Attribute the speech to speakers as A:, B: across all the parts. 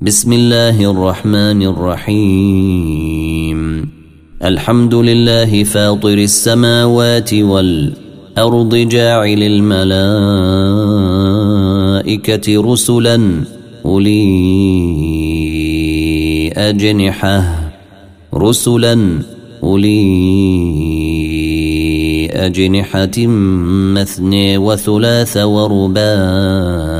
A: بسم الله الرحمن الرحيم. الحمد لله فاطر السماوات والأرض جاعل الملائكة رسلا أولي أجنحة رسلا أولي أجنحة مثني وثلاث ورباع.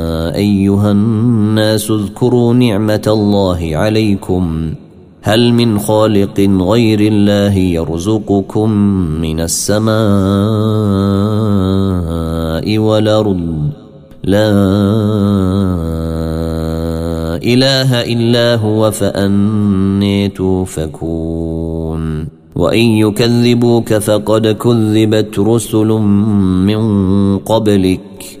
A: أيها الناس اذكروا نعمة الله عليكم. هل من خالق غير الله يرزقكم من السماء والأرض؟ لا إله إلا هو فأني توفكون. وإن يكذبوك فقد كذبت رسل من قبلك.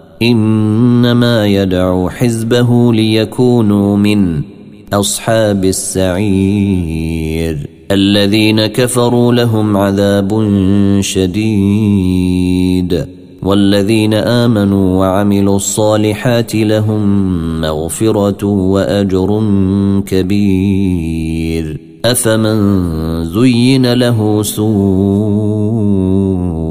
A: إنما يدعو حزبه ليكونوا من أصحاب السعير. الذين كفروا لهم عذاب شديد. والذين آمنوا وعملوا الصالحات لهم مغفرة وأجر كبير. أفمن زين له سوء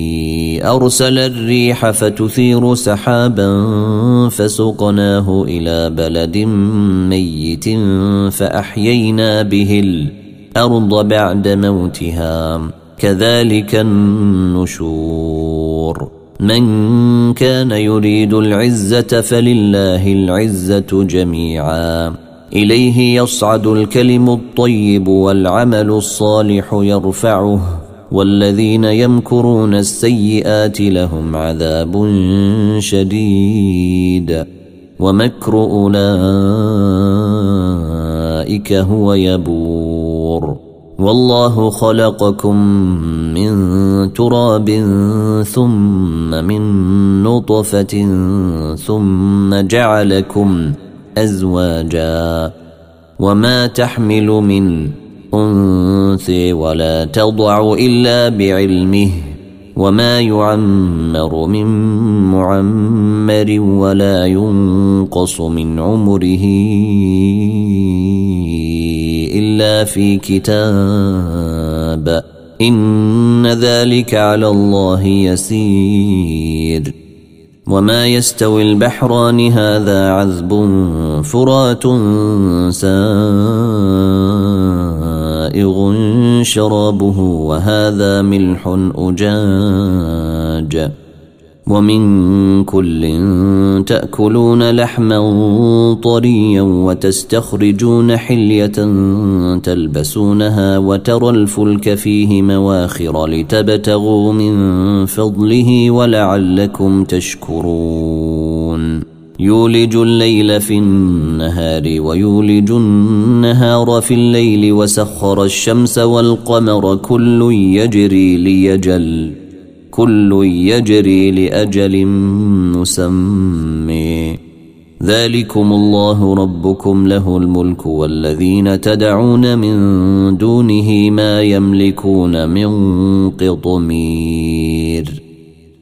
A: أرسل الريح فتثير سحابا فسقناه إلى بلد ميت فأحيينا به الأرض بعد موتها. كذلك النشور. من كان يريد العزة فلله العزة جميعا. إليه يصعد الكلم الطيب والعمل الصالح يرفعه. والذين يمكرون السيئات لهم عذاب شديد. ومكر أولئك هو يبور. والله خلقكم من تراب ثم من نطفة ثم جعلكم أزواجا. وما تحمل من انثى ولا تضع إلا بعلمه وما يعمر من معمر ولا ينقص من عمره إلا في كتاب. إن ذلك على الله يسير. وما يستوي البحران هذا عذب فرات سائغ شرابه وهذا ملح أجاج ومن كل تأكلون لحما طريا وتستخرجون حلية تلبسونها وترى الفلك فيه مواخر لتبتغوا من فضله ولعلكم تشكرون يولج الليل في النهار ويولج النهار في الليل وسخر الشمس والقمر كل يجري ليجل كل يجري لأجل مسمي ذلكم الله ربكم له الملك والذين تدعون من دونه ما يملكون من قطمير.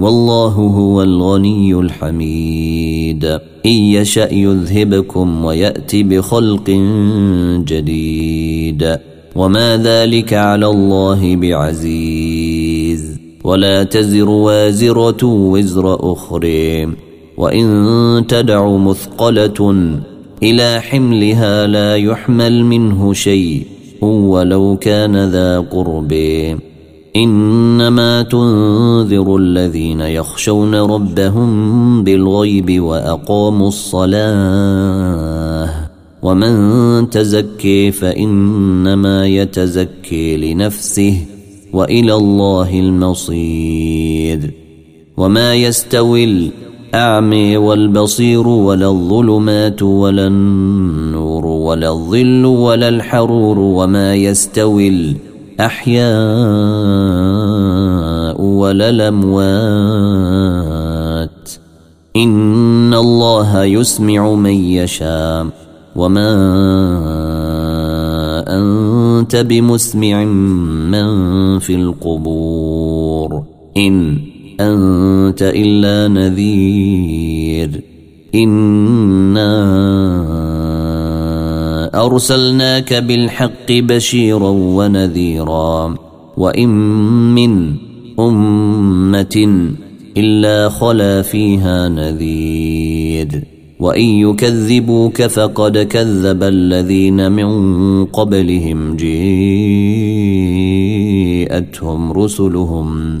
A: والله هو الغني الحميد. إن يشأ يذهبكم ويأتي بخلق جديد. وما ذلك على الله بعزيز. ولا تزر وازرة وزر أخرى وإن تدع مثقلة إلى حملها لا يحمل منه شيء. ولو كان ذا قرب. إنما تنذر الذين يخشون ربهم بالغيب وأقاموا الصلاة ومن تزكي فإنما يتزكي لنفسه وإلى الله المصير وما يستوي الاعمي والبصير ولا الظلمات ولا النور ولا الظل ولا الحرور وما يستوي الأحياء ولا الاموات إن الله يسمع من يشاء. وما أنت بمسمع من في القبور. إن أنت إلا نذير. إنا أرسلناك بالحق بشيرا ونذيرا وإن من أمة إلا خلا فيها نذير وإن يكذبوك فقد كذب الذين من قبلهم جيءتهم رسلهم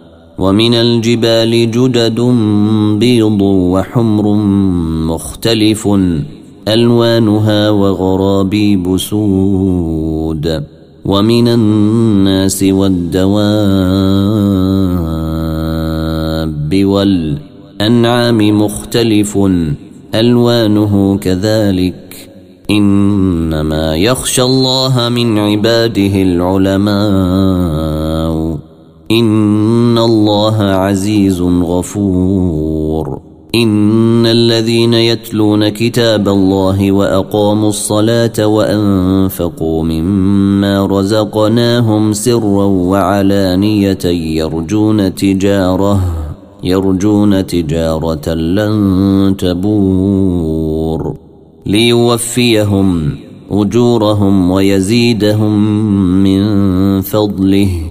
A: ومن الجبال جدد بيض وحمر مختلف ألوانها وغرابيب سود. ومن الناس والدواب والأنعام مختلف ألوانه كذلك. إنما يخشى الله من عباده العلماء. إن الله عزيز غفور. إن الذين يتلون كتاب الله وأقاموا الصلاة وأنفقوا مما رزقناهم سرا وعلانية يرجون تجارة يرجون تجارة لن تبور. ليوفيهم أجورهم ويزيدهم من فضله.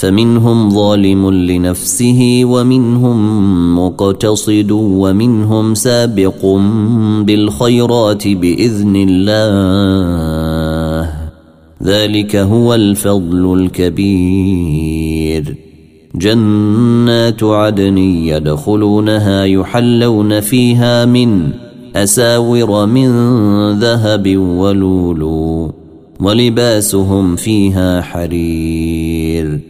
A: فمنهم ظالم لنفسه ومنهم مقتصد ومنهم سابق بالخيرات بإذن الله. ذلك هو الفضل الكبير. جنات عدن يدخلونها يحلون فيها من أساور من ذهب ولولو ولباسهم فيها حرير.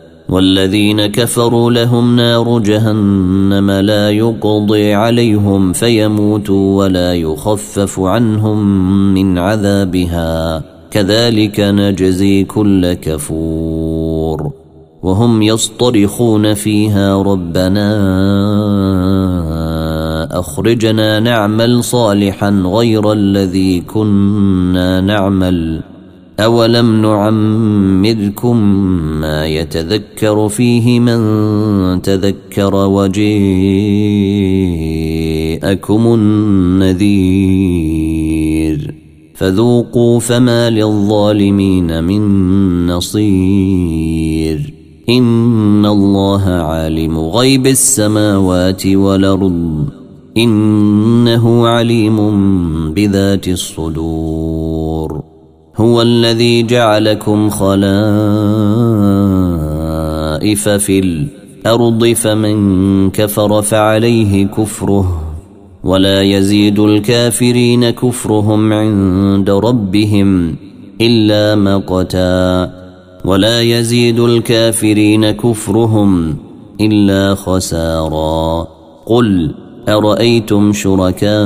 A: والذين كفروا لهم نار جهنم لا يقضي عليهم فيموتوا ولا يخفف عنهم من عذابها. كذلك نجزي كل كفور. وهم يصطرخون فيها ربنا أخرجنا نعمل صالحا غير الذي كنا نعمل. أولم نعمركم ما يتذكر فيه من تذكر وجيءكم النذير فذوقوا فما للظالمين من نصير إن الله عالم غيب السماوات والأرض إنه عليم بذات الصدور هو الذي جعلكم خلائف في الأرض فمن كفر فعليه كفره ولا يزيد الكافرين كفرهم عند ربهم إلا مقتا ولا يزيد الكافرين كفرهم إلا خسارا قل أرأيتم شركاء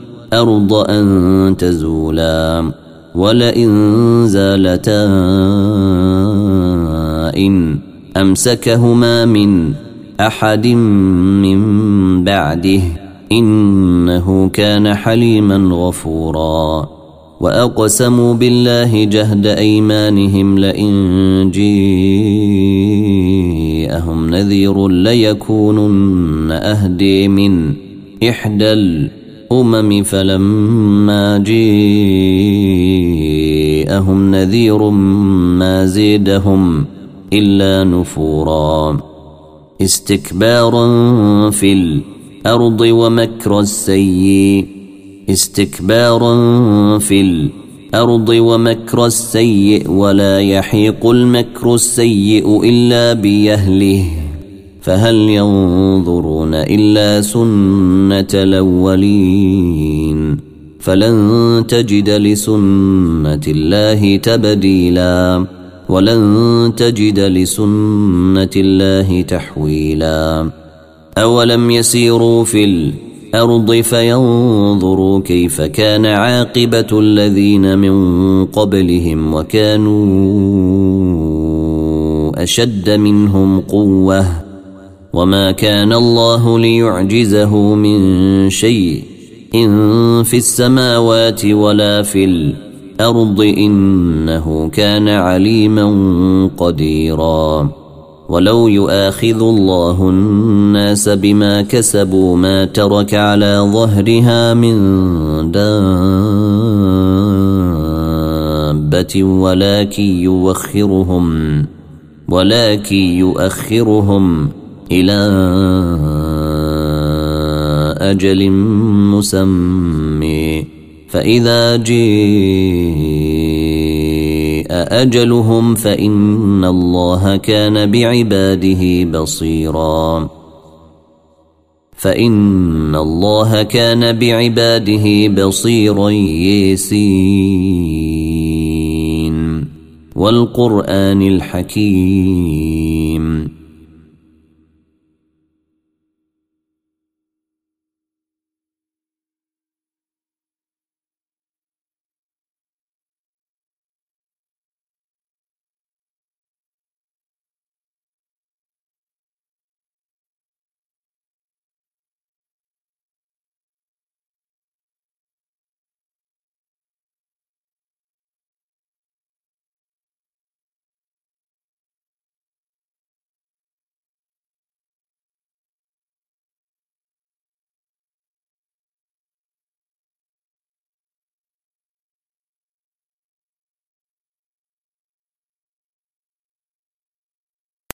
A: الأرض أن تزولا ولئن زالتا إن أمسكهما من أحد من بعده إنه كان حليما غفورا وأقسموا بالله جهد أيمانهم لئن جيءهم نذير ليكونن أهدي من إحدى الأمم فلما جيءهم نذير ما زيدهم إلا نفورا. استكبارا في الأرض ومكر السيء. استكبارا في الأرض ومكر السيء. ولا يحيق المكر السيء إلا بيهله فهل ينظرون إلا سنة الأولين؟ فلن تجد لسنة الله تبديلا ولن تجد لسنة الله تحويلا. أولم يسيروا في الأرض فينظروا كيف كان عاقبة الذين من قبلهم وكانوا أشد منهم قوة؟ وما كان الله ليعجزه من شيء إن في السماوات ولا في الأرض إنه كان عليما قديرا ولو يؤاخذ الله الناس بما كسبوا ما ترك على ظهرها من دابة ولكن يوخرهم ولكن يؤخرهم إلى أجل مسمي فإذا جيء أجلهم فإن الله كان بعباده بصيرا. فإن الله كان بعباده بصيرا يسين والقرآن الحكيم.